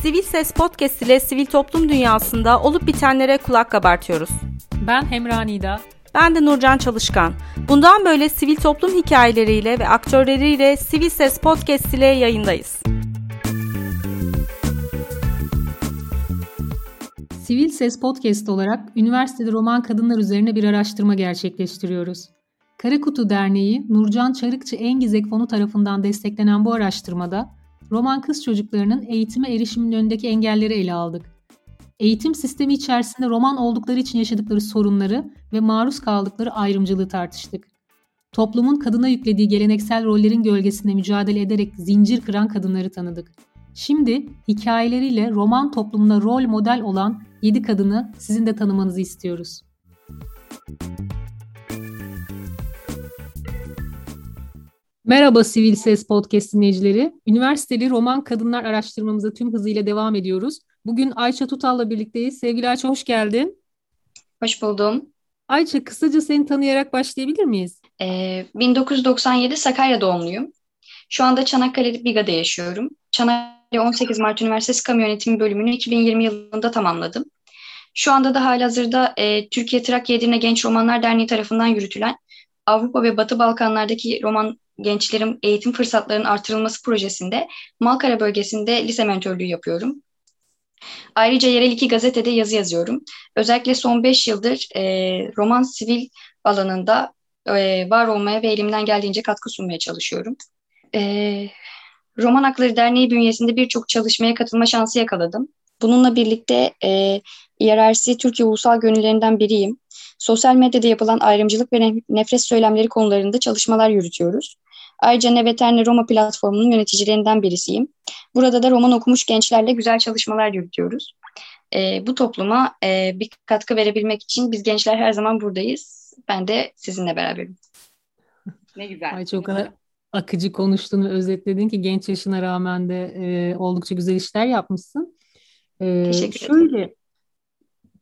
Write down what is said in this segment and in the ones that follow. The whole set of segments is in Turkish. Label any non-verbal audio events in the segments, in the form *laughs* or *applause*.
Sivil Ses Podcast ile sivil toplum dünyasında olup bitenlere kulak kabartıyoruz. Ben Hemra Nida. Ben de Nurcan Çalışkan. Bundan böyle sivil toplum hikayeleriyle ve aktörleriyle Sivil Ses Podcast ile yayındayız. Sivil Ses Podcast olarak üniversitede roman kadınlar üzerine bir araştırma gerçekleştiriyoruz. Karakutu Derneği Nurcan Çarıkçı Engizek Fonu tarafından desteklenen bu araştırmada roman kız çocuklarının eğitime erişiminin önündeki engelleri ele aldık. Eğitim sistemi içerisinde roman oldukları için yaşadıkları sorunları ve maruz kaldıkları ayrımcılığı tartıştık. Toplumun kadına yüklediği geleneksel rollerin gölgesinde mücadele ederek zincir kıran kadınları tanıdık. Şimdi hikayeleriyle roman toplumuna rol model olan 7 kadını sizin de tanımanızı istiyoruz. Merhaba Sivil Ses Podcast dinleyicileri. Üniversiteli roman kadınlar araştırmamıza tüm hızıyla devam ediyoruz. Bugün Ayça Tutal'la birlikteyiz. Sevgili Ayça hoş geldin. Hoş buldum. Ayça kısaca seni tanıyarak başlayabilir miyiz? Ee, 1997 Sakarya doğumluyum. Şu anda Çanakkale Biga'da yaşıyorum. Çanakkale 18 Mart Üniversitesi Kamu Yönetimi bölümünü 2020 yılında tamamladım. Şu anda da halihazırda e, Türkiye Trakya Edirne Genç Romanlar Derneği tarafından yürütülen Avrupa ve Batı Balkanlardaki roman gençlerin eğitim fırsatlarının artırılması projesinde Malkara bölgesinde lise mentörlüğü yapıyorum. Ayrıca yerel iki gazetede yazı yazıyorum. Özellikle son beş yıldır e, roman sivil alanında e, var olmaya ve elimden geldiğince katkı sunmaya çalışıyorum. E, Roman Hakları Derneği bünyesinde birçok çalışmaya katılma şansı yakaladım. Bununla birlikte e, IRRC Türkiye Ulusal Gönüllerinden biriyim. Sosyal medyada yapılan ayrımcılık ve nefret söylemleri konularında çalışmalar yürütüyoruz. Ayrıca Neveterne Roma platformunun yöneticilerinden birisiyim. Burada da roman okumuş gençlerle güzel çalışmalar yürütüyoruz. E, bu topluma e, bir katkı verebilmek için biz gençler her zaman buradayız. Ben de sizinle beraberim. *laughs* Ne güzel. Ay çok kadar akıcı konuştun ve özetledin ki genç yaşına rağmen de e, oldukça güzel işler yapmışsın. E, Teşekkür şöyle, ederim.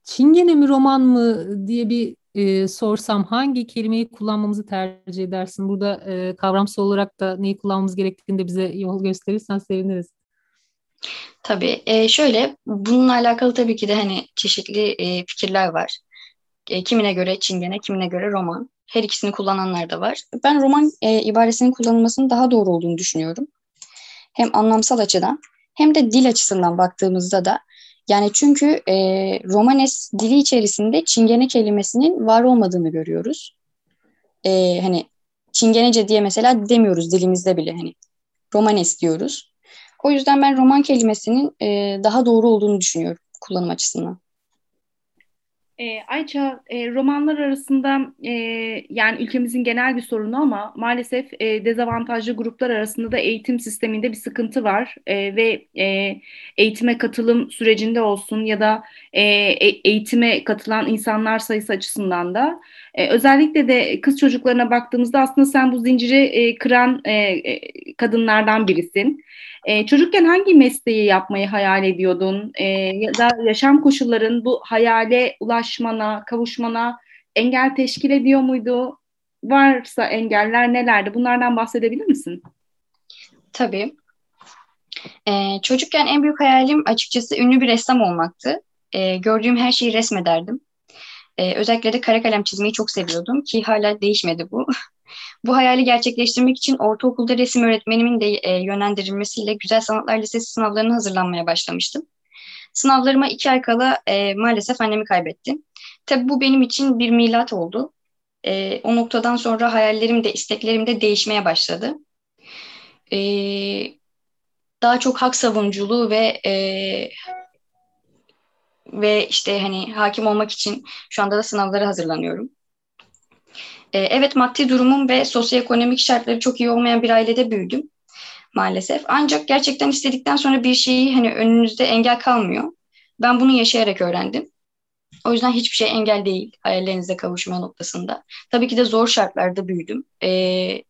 Çingene mi roman mı diye bir e, sorsam hangi kelimeyi kullanmamızı tercih edersin? Burada e, kavramsal olarak da neyi kullanmamız gerektiğini de bize yol gösterirsen seviniriz. Tabii. E, şöyle, bununla alakalı tabii ki de hani çeşitli e, fikirler var. E, kimine göre çingene, kimine göre roman. Her ikisini kullananlar da var. Ben roman e, ibaresinin kullanılmasının daha doğru olduğunu düşünüyorum. Hem anlamsal açıdan hem de dil açısından baktığımızda da yani çünkü e, Romanes dili içerisinde çingene kelimesinin var olmadığını görüyoruz. E, hani çingenece diye mesela demiyoruz dilimizde bile hani Romanes diyoruz. O yüzden ben roman kelimesinin e, daha doğru olduğunu düşünüyorum kullanım açısından. E, Ayça, e, romanlar arasında e, yani ülkemizin genel bir sorunu ama maalesef e, dezavantajlı gruplar arasında da eğitim sisteminde bir sıkıntı var. E, ve e, eğitime katılım sürecinde olsun ya da e, e eğitime katılan insanlar sayısı açısından da e, özellikle de kız çocuklarına baktığımızda aslında sen bu zinciri e, kıran e, e kadınlardan birisin. E, çocukken hangi mesleği yapmayı hayal ediyordun? E, ya da yaşam koşulların bu hayale ulaşmana, kavuşmana engel teşkil ediyor muydu? Varsa engeller nelerdi? Bunlardan bahsedebilir misin? Tabii. Ee, çocukken en büyük hayalim açıkçası ünlü bir ressam olmaktı. Ee, gördüğüm her şeyi resmederdim. Ee, özellikle de kara kalem çizmeyi çok seviyordum ki hala değişmedi bu. *laughs* Bu hayali gerçekleştirmek için ortaokulda resim öğretmenimin de e, yönlendirilmesiyle Güzel Sanatlar Lisesi sınavlarına hazırlanmaya başlamıştım. Sınavlarıma iki ay kala e, maalesef annemi kaybettim. Tabii bu benim için bir milat oldu. E, o noktadan sonra hayallerim de isteklerim de değişmeye başladı. E, daha çok hak savunuculuğu ve e, ve işte hani hakim olmak için şu anda da sınavlara hazırlanıyorum. E, evet maddi durumum ve sosyoekonomik şartları çok iyi olmayan bir ailede büyüdüm maalesef. Ancak gerçekten istedikten sonra bir şeyi hani önünüzde engel kalmıyor. Ben bunu yaşayarak öğrendim. O yüzden hiçbir şey engel değil hayallerinize kavuşma noktasında. Tabii ki de zor şartlarda büyüdüm. Ee,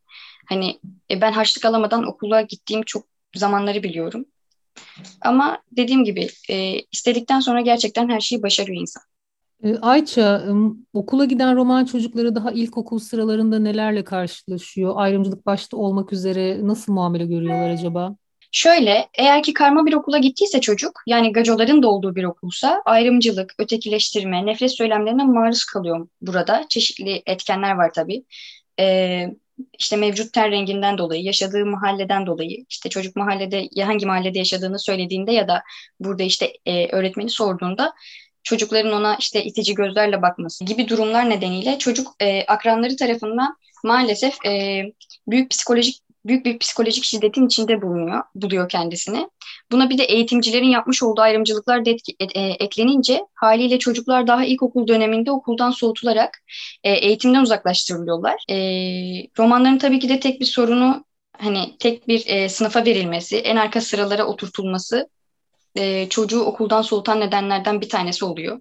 hani e, ben harçlık alamadan okula gittiğim çok zamanları biliyorum. Ama dediğim gibi e, istedikten sonra gerçekten her şeyi başarıyor insan. Ee, Ayça, okula giden roman çocukları daha ilkokul sıralarında nelerle karşılaşıyor? Ayrımcılık başta olmak üzere nasıl muamele görüyorlar acaba? Şöyle, eğer ki karma bir okula gittiyse çocuk, yani gacoların da olduğu bir okulsa, ayrımcılık, ötekileştirme, nefret söylemlerine maruz kalıyor burada. Çeşitli etkenler var tabii. Ee, işte mevcut ten renginden dolayı, yaşadığı mahalleden dolayı, işte çocuk mahallede hangi mahallede yaşadığını söylediğinde ya da burada işte e, öğretmeni sorduğunda çocukların ona işte itici gözlerle bakması gibi durumlar nedeniyle çocuk e, akranları tarafından maalesef e, büyük psikolojik büyük bir psikolojik şiddetin içinde bulunuyor, buluyor kendisini. Buna bir de eğitimcilerin yapmış olduğu ayrımcılıklar da etki, e, eklenince haliyle çocuklar daha ilkokul döneminde okuldan soğutularak e, eğitimden uzaklaştırılıyorlar. E, romanların tabii ki de tek bir sorunu hani tek bir e, sınıfa verilmesi, en arka sıralara oturtulması e, çocuğu okuldan soğutan nedenlerden bir tanesi oluyor.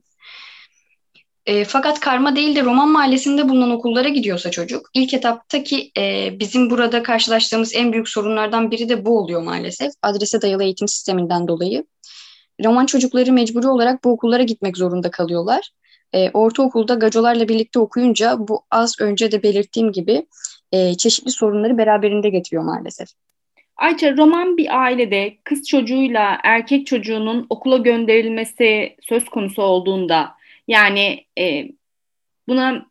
E, fakat karma değil de Roman mahallesinde bulunan okullara gidiyorsa çocuk, ilk etaptaki e, bizim burada karşılaştığımız en büyük sorunlardan biri de bu oluyor maalesef. Adrese dayalı eğitim sisteminden dolayı. Roman çocukları mecburi olarak bu okullara gitmek zorunda kalıyorlar. E, ortaokulda gacolarla birlikte okuyunca bu az önce de belirttiğim gibi e, çeşitli sorunları beraberinde getiriyor maalesef. Ayça roman bir ailede kız çocuğuyla erkek çocuğunun okula gönderilmesi söz konusu olduğunda yani e, buna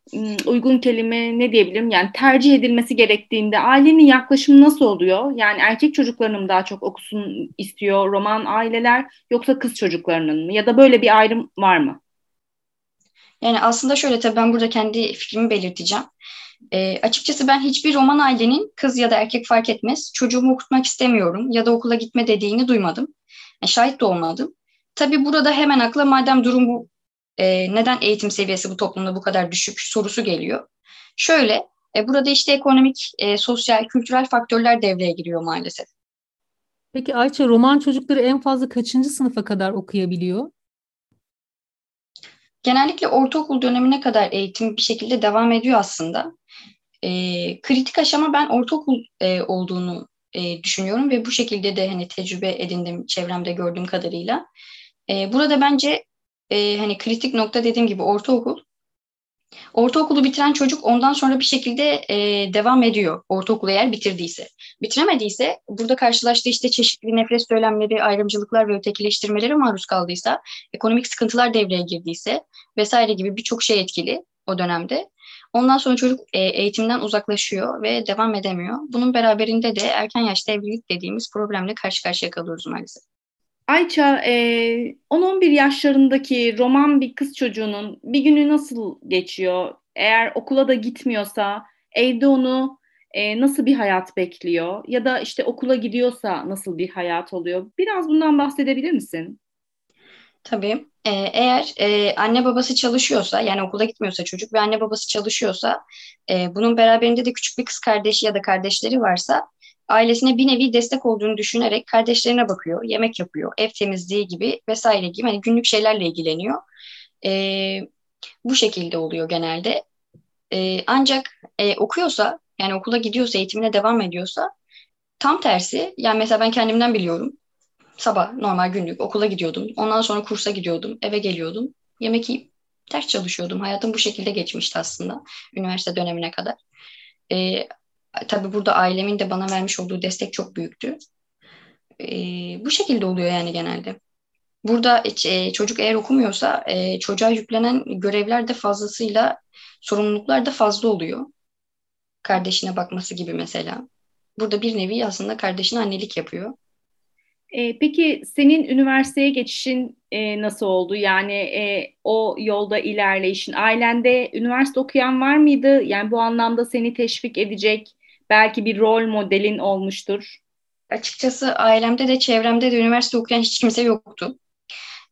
uygun kelime ne diyebilirim? Yani tercih edilmesi gerektiğinde ailenin yaklaşımı nasıl oluyor? Yani erkek çocuklarının mı daha çok okusun istiyor roman aileler yoksa kız çocuklarının mı? Ya da böyle bir ayrım var mı? Yani aslında şöyle tabii ben burada kendi fikrimi belirteceğim. E, açıkçası ben hiçbir roman ailenin kız ya da erkek fark etmez çocuğumu okutmak istemiyorum ya da okula gitme dediğini duymadım. Yani şahit de olmadım. Tabii burada hemen akla madem durum bu e, neden eğitim seviyesi bu toplumda bu kadar düşük sorusu geliyor. Şöyle e, burada işte ekonomik, e, sosyal, kültürel faktörler devreye giriyor maalesef. Peki Ayça roman çocukları en fazla kaçıncı sınıfa kadar okuyabiliyor? Genellikle ortaokul dönemine kadar eğitim bir şekilde devam ediyor aslında. E, kritik aşama ben ortaokul e, olduğunu e, düşünüyorum ve bu şekilde de hani tecrübe edindim çevremde gördüğüm kadarıyla. E, burada bence e, hani kritik nokta dediğim gibi ortaokul. Ortaokulu bitiren çocuk ondan sonra bir şekilde e, devam ediyor ortaokulu eğer bitirdiyse. Bitiremediyse burada karşılaştığı işte çeşitli nefret söylemleri, ayrımcılıklar ve ötekileştirmelere maruz kaldıysa, ekonomik sıkıntılar devreye girdiyse vesaire gibi birçok şey etkili o dönemde. Ondan sonra çocuk e, eğitimden uzaklaşıyor ve devam edemiyor. Bunun beraberinde de erken yaşta evlilik dediğimiz problemle karşı karşıya kalıyoruz maalesef. Ayça, e, 10-11 yaşlarındaki roman bir kız çocuğunun bir günü nasıl geçiyor? Eğer okula da gitmiyorsa evde onu e, nasıl bir hayat bekliyor? Ya da işte okula gidiyorsa nasıl bir hayat oluyor? Biraz bundan bahsedebilir misin? Tabii. Ee, eğer e, anne babası çalışıyorsa, yani okula gitmiyorsa çocuk ve anne babası çalışıyorsa, e, bunun beraberinde de küçük bir kız kardeşi ya da kardeşleri varsa, ailesine bir nevi destek olduğunu düşünerek kardeşlerine bakıyor, yemek yapıyor, ev temizliği gibi vesaire gibi hani günlük şeylerle ilgileniyor. E, bu şekilde oluyor genelde. E, ancak e, okuyorsa, yani okula gidiyorsa, eğitimine devam ediyorsa, tam tersi, yani mesela ben kendimden biliyorum sabah normal günlük okula gidiyordum. Ondan sonra kursa gidiyordum. Eve geliyordum. Yemek yiyip ders çalışıyordum. Hayatım bu şekilde geçmişti aslında. Üniversite dönemine kadar. Ee, tabii burada ailemin de bana vermiş olduğu destek çok büyüktü. Ee, bu şekilde oluyor yani genelde. Burada e, çocuk eğer okumuyorsa e, çocuğa yüklenen görevler de fazlasıyla sorumluluklar da fazla oluyor. Kardeşine bakması gibi mesela. Burada bir nevi aslında kardeşine annelik yapıyor. E, peki senin üniversiteye geçişin e, nasıl oldu? Yani e, o yolda ilerleyişin. Ailende üniversite okuyan var mıydı? Yani bu anlamda seni teşvik edecek belki bir rol modelin olmuştur. Açıkçası ailemde de çevremde de üniversite okuyan hiç kimse yoktu.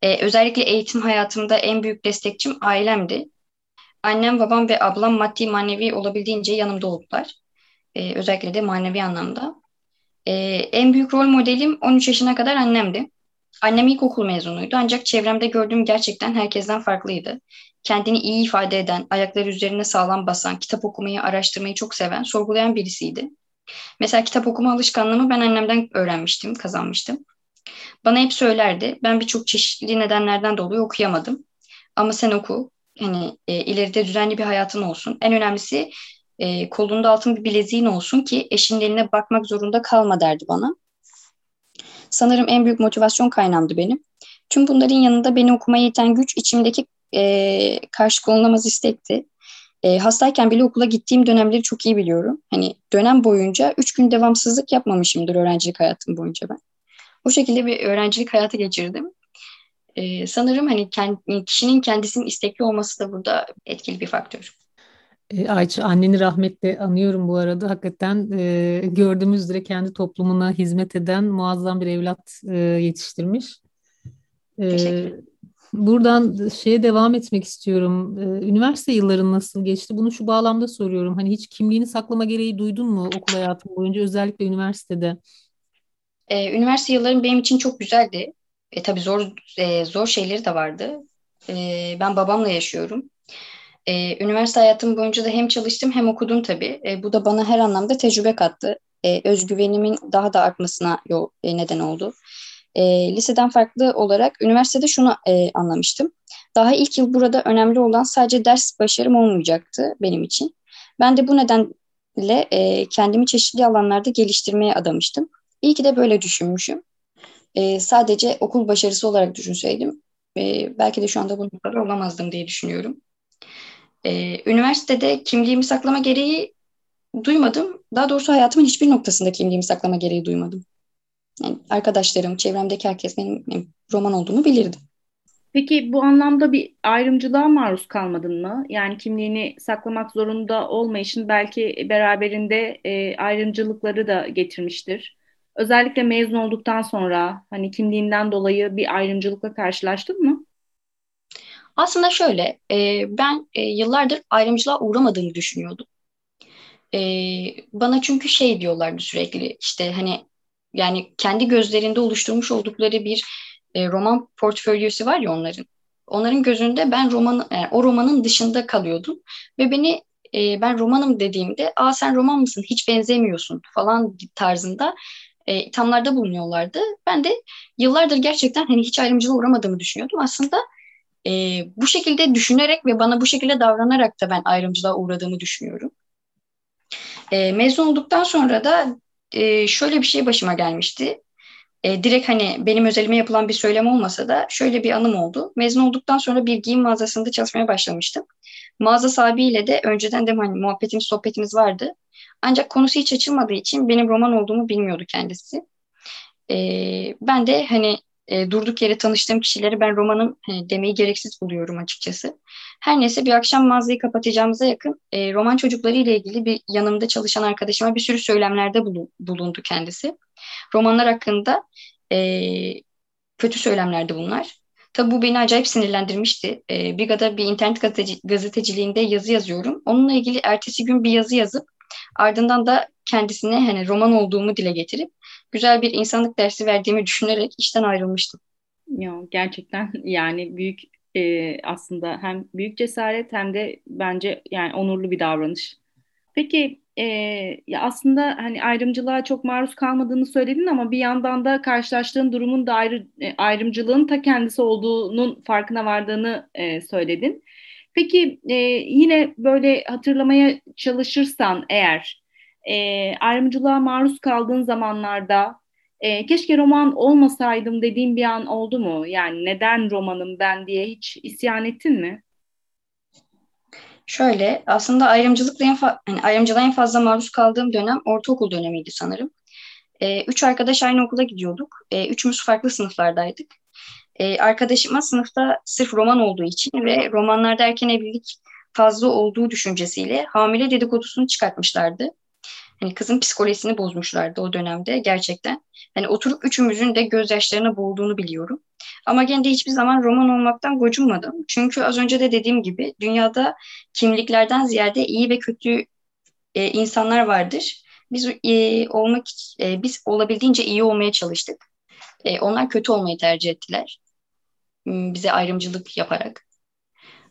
Ee, özellikle eğitim hayatımda en büyük destekçim ailemdi. Annem, babam ve ablam maddi manevi olabildiğince yanımda oldular. Ee, özellikle de manevi anlamda. Ee, en büyük rol modelim 13 yaşına kadar annemdi. Annem ilkokul mezunuydu ancak çevremde gördüğüm gerçekten herkesten farklıydı. Kendini iyi ifade eden, ayakları üzerine sağlam basan, kitap okumayı, araştırmayı çok seven, sorgulayan birisiydi. Mesela kitap okuma alışkanlığımı ben annemden öğrenmiştim, kazanmıştım. Bana hep söylerdi. Ben birçok çeşitli nedenlerden dolayı okuyamadım. Ama sen oku. Hani e, ileride düzenli bir hayatın olsun. En önemlisi e, kolunda altın bir bileziğin olsun ki eşinin eline bakmak zorunda kalma derdi bana. sanırım en büyük motivasyon kaynağımdı benim. Tüm bunların yanında beni okumaya iten güç içimdeki e, karşı konulamaz istekti. E, hastayken bile okula gittiğim dönemleri çok iyi biliyorum. Hani dönem boyunca üç gün devamsızlık yapmamışımdır öğrencilik hayatım boyunca ben. O şekilde bir öğrencilik hayatı geçirdim. E, sanırım hani kendi, kişinin kendisinin istekli olması da burada etkili bir faktör. E, Ayça anneni rahmetle anıyorum bu arada. Hakikaten e, gördüğümüz üzere kendi toplumuna hizmet eden muazzam bir evlat e, yetiştirmiş. E, buradan şeye devam etmek istiyorum. E, üniversite yılların nasıl geçti? Bunu şu bağlamda soruyorum. Hani hiç kimliğini saklama gereği duydun mu okul hayatın boyunca özellikle üniversitede? E, üniversite yıllarım benim için çok güzeldi. E, tabii zor e, zor şeyleri de vardı. E, ben babamla yaşıyorum. E, üniversite hayatım boyunca da hem çalıştım hem okudum tabii. E, bu da bana her anlamda tecrübe kattı. E, özgüvenimin daha da artmasına yol, e, neden oldu. E, liseden farklı olarak üniversitede şunu e, anlamıştım. Daha ilk yıl burada önemli olan sadece ders başarım olmayacaktı benim için. Ben de bu nedenle e, kendimi çeşitli alanlarda geliştirmeye adamıştım. İyi ki de böyle düşünmüşüm. E, sadece okul başarısı olarak düşünseydim e, belki de şu anda bu kadar olamazdım diye düşünüyorum. E, üniversitede kimliğimi saklama gereği duymadım. Daha doğrusu hayatımın hiçbir noktasında kimliğimi saklama gereği duymadım. Yani arkadaşlarım, çevremdeki herkes benim, benim roman olduğumu bilirdi. Peki bu anlamda bir ayrımcılığa maruz kalmadın mı? Yani kimliğini saklamak zorunda olmayışın belki beraberinde e, ayrımcılıkları da getirmiştir. Özellikle mezun olduktan sonra hani kimliğinden dolayı bir ayrımcılıkla karşılaştın mı? Aslında şöyle, e, ben e, yıllardır ayrımcılığa uğramadığımı düşünüyordum. E, bana çünkü şey diyorlardı sürekli, işte hani yani kendi gözlerinde oluşturmuş oldukları bir e, roman portfolyosu var ya onların. Onların gözünde ben roman, yani o romanın dışında kalıyordum ve beni e, ben romanım dediğimde, aa sen roman mısın, hiç benzemiyorsun falan tarzında e, ithamlarda bulunuyorlardı. Ben de yıllardır gerçekten hani hiç ayrımcılığa uğramadığımı düşünüyordum. Aslında e, bu şekilde düşünerek ve bana bu şekilde davranarak da ben ayrımcılığa uğradığımı düşünüyorum. E, mezun olduktan sonra da e, şöyle bir şey başıma gelmişti. E, direkt hani benim özelime yapılan bir söylem olmasa da şöyle bir anım oldu. Mezun olduktan sonra bir giyim mağazasında çalışmaya başlamıştım. Mağaza sahibiyle de önceden de hani muhabbetimiz, sohbetimiz vardı. Ancak konusu hiç açılmadığı için benim roman olduğumu bilmiyordu kendisi. E, ben de hani e, durduk yere tanıştığım kişileri ben romanım e, demeyi gereksiz buluyorum açıkçası. Her neyse bir akşam mağazayı kapatacağımıza yakın e, roman çocukları ile ilgili bir yanımda çalışan arkadaşıma bir sürü söylemlerde bulundu kendisi. Romanlar hakkında e, kötü söylemlerdi bunlar. Tabii bu beni acayip sinirlendirmişti. E, Biga'da bir internet gazeteci, gazeteciliğinde yazı yazıyorum. Onunla ilgili ertesi gün bir yazı yazıp ardından da kendisine hani roman olduğumu dile getirip güzel bir insanlık dersi verdiğimi düşünerek işten ayrılmıştım. Ya, gerçekten *laughs* yani büyük e, aslında hem büyük cesaret hem de bence yani onurlu bir davranış. Peki e, ya aslında hani ayrımcılığa çok maruz kalmadığını söyledin ama bir yandan da karşılaştığın durumun da ayrı, e, ayrımcılığın ta kendisi olduğunun farkına vardığını e, söyledin. Peki e, yine böyle hatırlamaya çalışırsan eğer e, ayrımcılığa maruz kaldığın zamanlarda e, keşke roman olmasaydım dediğin bir an oldu mu? Yani neden romanım ben diye hiç isyan ettin mi? Şöyle aslında ayrımcılıkla en fa- yani ayrımcılığa en fazla maruz kaldığım dönem ortaokul dönemiydi sanırım. E, üç arkadaş aynı okula gidiyorduk. E, üçümüz farklı sınıflardaydık. E, arkadaşıma sınıfta sırf roman olduğu için ve romanlarda erken evlilik fazla olduğu düşüncesiyle hamile dedikodusunu çıkartmışlardı. Hani kızın psikolojisini bozmuşlardı o dönemde gerçekten. Hani oturup üçümüzün de gözyaşlarına boğulduğunu biliyorum. Ama gene de hiçbir zaman roman olmaktan gocunmadım. Çünkü az önce de dediğim gibi dünyada kimliklerden ziyade iyi ve kötü e, insanlar vardır. Biz e, olmak e, biz olabildiğince iyi olmaya çalıştık. E, onlar kötü olmayı tercih ettiler. Bize ayrımcılık yaparak.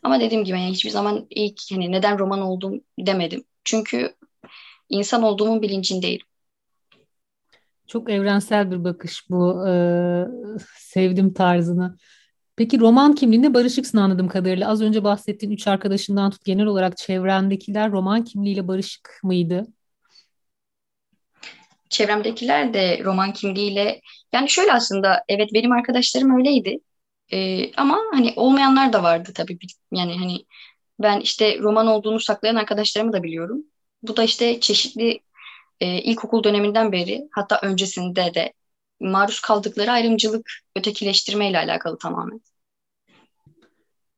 Ama dediğim gibi yani hiçbir zaman ilk hani neden roman oldum demedim. Çünkü insan olduğumun bilincindeyim. Çok evrensel bir bakış bu. Ee, sevdim tarzını. Peki roman kimliğinde barışıksın anladığım kadarıyla. Az önce bahsettiğin üç arkadaşından tut genel olarak çevrendekiler roman kimliğiyle barışık mıydı? çevremdekiler de roman kimliğiyle yani şöyle aslında evet benim arkadaşlarım öyleydi. Ee, ama hani olmayanlar da vardı tabii. Yani hani ben işte roman olduğunu saklayan arkadaşlarımı da biliyorum. Bu da işte çeşitli e, ilkokul döneminden beri hatta öncesinde de maruz kaldıkları ayrımcılık, ötekileştirme ile alakalı tamamen.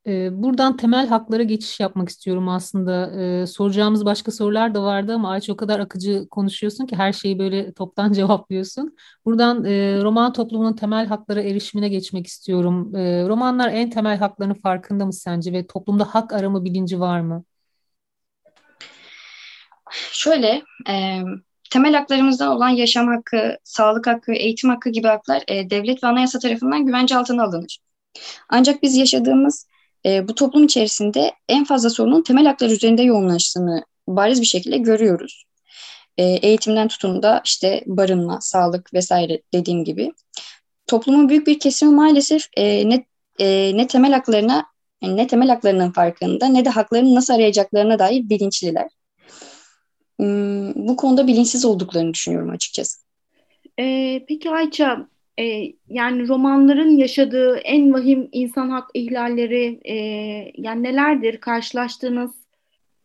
Ee, buradan temel haklara geçiş yapmak istiyorum aslında. Ee, soracağımız başka sorular da vardı ama Ayça o kadar akıcı konuşuyorsun ki her şeyi böyle toptan *laughs* cevaplıyorsun. Buradan e, roman toplumunun temel haklara erişimine geçmek istiyorum. E, romanlar en temel haklarının farkında mı sence ve toplumda hak arama bilinci var mı? Şöyle, e, temel haklarımızdan olan yaşam hakkı, sağlık hakkı, eğitim hakkı gibi haklar e, devlet ve anayasa tarafından güvence altına alınır. Ancak biz yaşadığımız e, bu toplum içerisinde en fazla sorunun temel haklar üzerinde yoğunlaştığını bariz bir şekilde görüyoruz. E, eğitimden tutun da işte barınma, sağlık vesaire dediğim gibi. Toplumun büyük bir kesimi maalesef e, ne, e, ne temel haklarına ne temel haklarının farkında ne de haklarını nasıl arayacaklarına dair bilinçliler. Hmm, bu konuda bilinçsiz olduklarını düşünüyorum açıkçası. Ee, peki Ayça, e, yani romanların yaşadığı en vahim insan hak ihlalleri e, yani nelerdir karşılaştığınız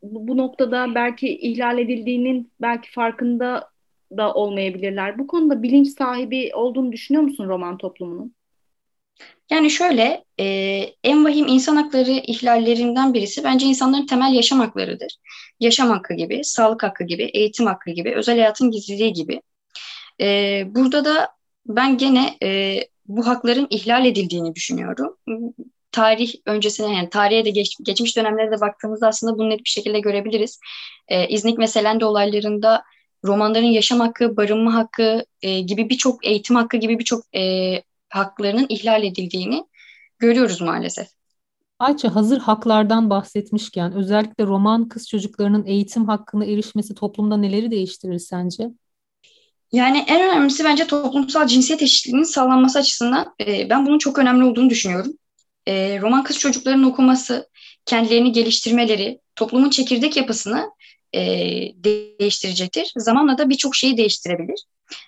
bu, bu noktada belki ihlal edildiğinin belki farkında da olmayabilirler. Bu konuda bilinç sahibi olduğunu düşünüyor musun roman toplumunun? Yani şöyle, e, en vahim insan hakları ihlallerinden birisi bence insanların temel yaşam haklarıdır. Yaşam hakkı gibi, sağlık hakkı gibi, eğitim hakkı gibi, özel hayatın gizliliği gibi. E, burada da ben gene e, bu hakların ihlal edildiğini düşünüyorum. Tarih öncesine yani tarihe de geç, geçmiş dönemlere de baktığımızda aslında bunu net bir şekilde görebiliriz. E, İznik ve Selende olaylarında romanların yaşam hakkı, barınma hakkı e, gibi birçok eğitim hakkı gibi birçok e, haklarının ihlal edildiğini görüyoruz maalesef. Ayça hazır haklardan bahsetmişken özellikle roman kız çocuklarının eğitim hakkına erişmesi toplumda neleri değiştirir sence? Yani en önemlisi bence toplumsal cinsiyet eşitliğinin sağlanması açısından e, ben bunun çok önemli olduğunu düşünüyorum. E, roman kız çocuklarının okuması, kendilerini geliştirmeleri, toplumun çekirdek yapısını e, değiştirecektir. Zamanla da birçok şeyi değiştirebilir.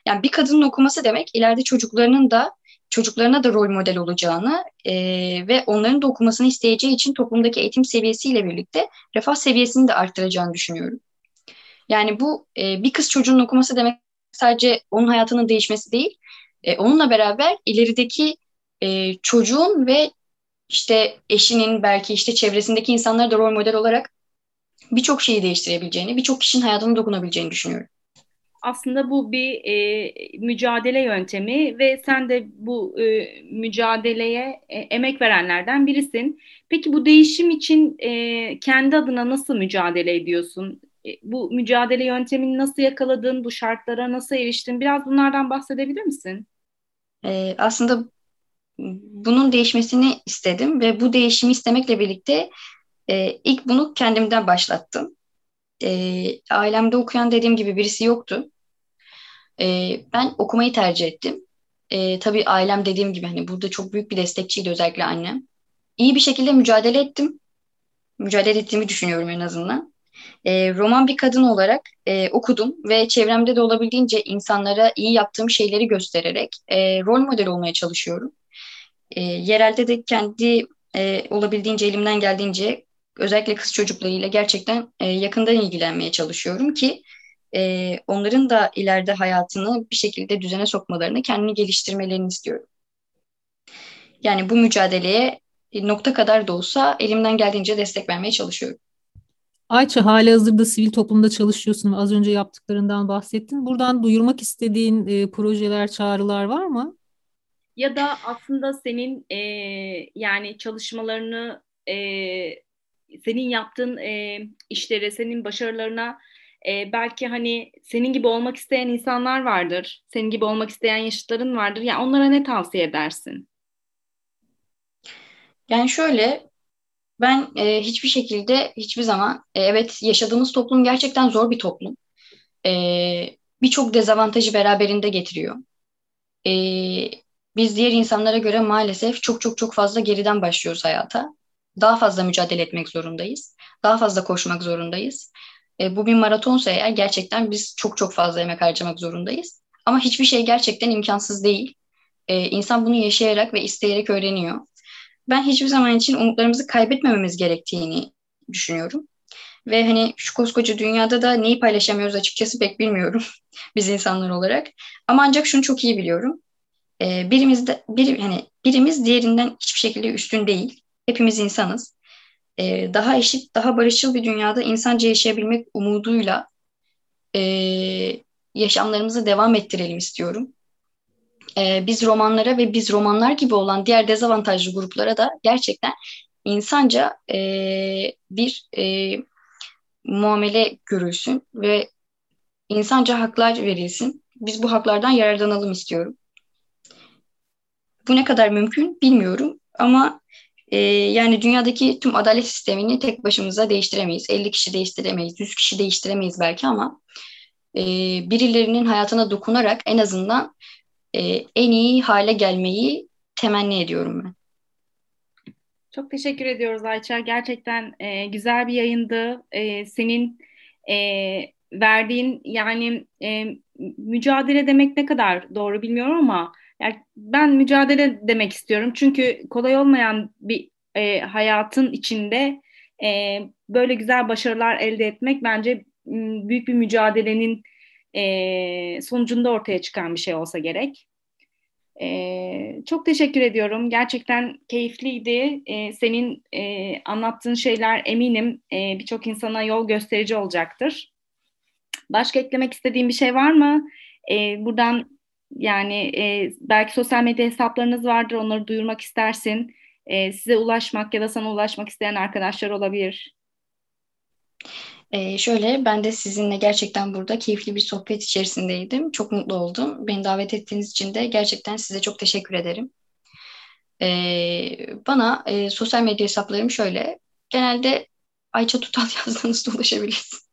Yani bir kadının okuması demek ileride çocuklarının da çocuklarına da rol model olacağını e, ve onların da okumasını isteyeceği için toplumdaki eğitim seviyesiyle birlikte refah seviyesini de arttıracağını düşünüyorum. Yani bu e, bir kız çocuğunun okuması demek sadece onun hayatının değişmesi değil, e, onunla beraber ilerideki e, çocuğun ve işte eşinin belki işte çevresindeki insanları da rol model olarak birçok şeyi değiştirebileceğini, birçok kişinin hayatına dokunabileceğini düşünüyorum. Aslında bu bir e, mücadele yöntemi ve sen de bu e, mücadeleye e, emek verenlerden birisin. Peki bu değişim için e, kendi adına nasıl mücadele ediyorsun? E, bu mücadele yöntemini nasıl yakaladın, bu şartlara nasıl eriştin? Biraz bunlardan bahsedebilir misin? Ee, aslında bunun değişmesini istedim ve bu değişimi istemekle birlikte e, ilk bunu kendimden başlattım. E, ailemde okuyan dediğim gibi birisi yoktu. E, ben okumayı tercih ettim. E, tabii ailem dediğim gibi hani burada çok büyük bir destekçiydi özellikle annem. İyi bir şekilde mücadele ettim. Mücadele ettiğimi düşünüyorum en azından. E, roman bir kadın olarak e, okudum ve çevremde de olabildiğince insanlara iyi yaptığım şeyleri göstererek e, rol model olmaya çalışıyorum. E, yerelde de kendi e, olabildiğince elimden geldiğince özellikle kız çocuklarıyla gerçekten e, yakından ilgilenmeye çalışıyorum ki e, onların da ileride hayatını bir şekilde düzene sokmalarını, kendini geliştirmelerini istiyorum. Yani bu mücadeleye nokta kadar da olsa elimden geldiğince destek vermeye çalışıyorum. Ayça hali hazırda sivil toplumda çalışıyorsun ve az önce yaptıklarından bahsettin. Buradan duyurmak istediğin e, projeler, çağrılar var mı? Ya da aslında senin e, yani çalışmalarını, e, senin yaptığın e, işlere, senin başarılarına e, belki hani senin gibi olmak isteyen insanlar vardır. Senin gibi olmak isteyen yaşıtların vardır. Yani onlara ne tavsiye edersin? Yani şöyle ben e, hiçbir şekilde hiçbir zaman e, evet yaşadığımız toplum gerçekten zor bir toplum. E, Birçok dezavantajı beraberinde getiriyor. E, biz diğer insanlara göre maalesef çok çok çok fazla geriden başlıyoruz hayata. Daha fazla mücadele etmek zorundayız. Daha fazla koşmak zorundayız. E, bu bir maratonsa eğer gerçekten biz çok çok fazla emek harcamak zorundayız. Ama hiçbir şey gerçekten imkansız değil. E, insan bunu yaşayarak ve isteyerek öğreniyor. Ben hiçbir zaman için umutlarımızı kaybetmememiz gerektiğini düşünüyorum. Ve hani şu koskoca dünyada da neyi paylaşamıyoruz açıkçası pek bilmiyorum *laughs* biz insanlar olarak. Ama ancak şunu çok iyi biliyorum. Ee, birimiz de bir hani birimiz diğerinden hiçbir şekilde üstün değil. Hepimiz insanız. Ee, daha eşit, daha barışçıl bir dünyada insanca yaşayabilmek umuduyla e, yaşamlarımızı devam ettirelim istiyorum. Ee, biz romanlara ve biz romanlar gibi olan diğer dezavantajlı gruplara da gerçekten insanca e, bir e, muamele görülsün ve insanca haklar verilsin. Biz bu haklardan yararlanalım istiyorum. Bu ne kadar mümkün bilmiyorum ama e, yani dünyadaki tüm adalet sistemini tek başımıza değiştiremeyiz. 50 kişi değiştiremeyiz, 100 kişi değiştiremeyiz belki ama e, birilerinin hayatına dokunarak en azından e, en iyi hale gelmeyi temenni ediyorum ben. Çok teşekkür ediyoruz Ayça. Gerçekten e, güzel bir yayındı. E, senin e, verdiğin yani e, mücadele demek ne kadar doğru bilmiyorum ama yani ben mücadele demek istiyorum. Çünkü kolay olmayan bir e, hayatın içinde e, böyle güzel başarılar elde etmek bence büyük bir mücadelenin e, sonucunda ortaya çıkan bir şey olsa gerek. Ee, çok teşekkür ediyorum. Gerçekten keyifliydi. Ee, senin e, anlattığın şeyler eminim e, birçok insana yol gösterici olacaktır. Başka eklemek istediğin bir şey var mı? Ee, buradan yani e, belki sosyal medya hesaplarınız vardır, onları duyurmak istersin. E, size ulaşmak ya da sana ulaşmak isteyen arkadaşlar olabilir. Ee, şöyle ben de sizinle gerçekten burada keyifli bir sohbet içerisindeydim. Çok mutlu oldum. Beni davet ettiğiniz için de gerçekten size çok teşekkür ederim. Ee, bana e, sosyal medya hesaplarım şöyle. Genelde Ayça Tutal *laughs* yazdığınızda ulaşabilirsiniz.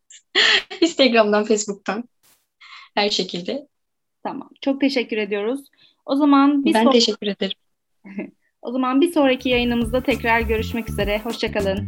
Instagram'dan, Facebook'tan. Her şekilde. Tamam. Çok teşekkür ediyoruz. O zaman bir Ben so- teşekkür ederim. *laughs* o zaman bir sonraki yayınımızda tekrar görüşmek üzere. Hoşçakalın.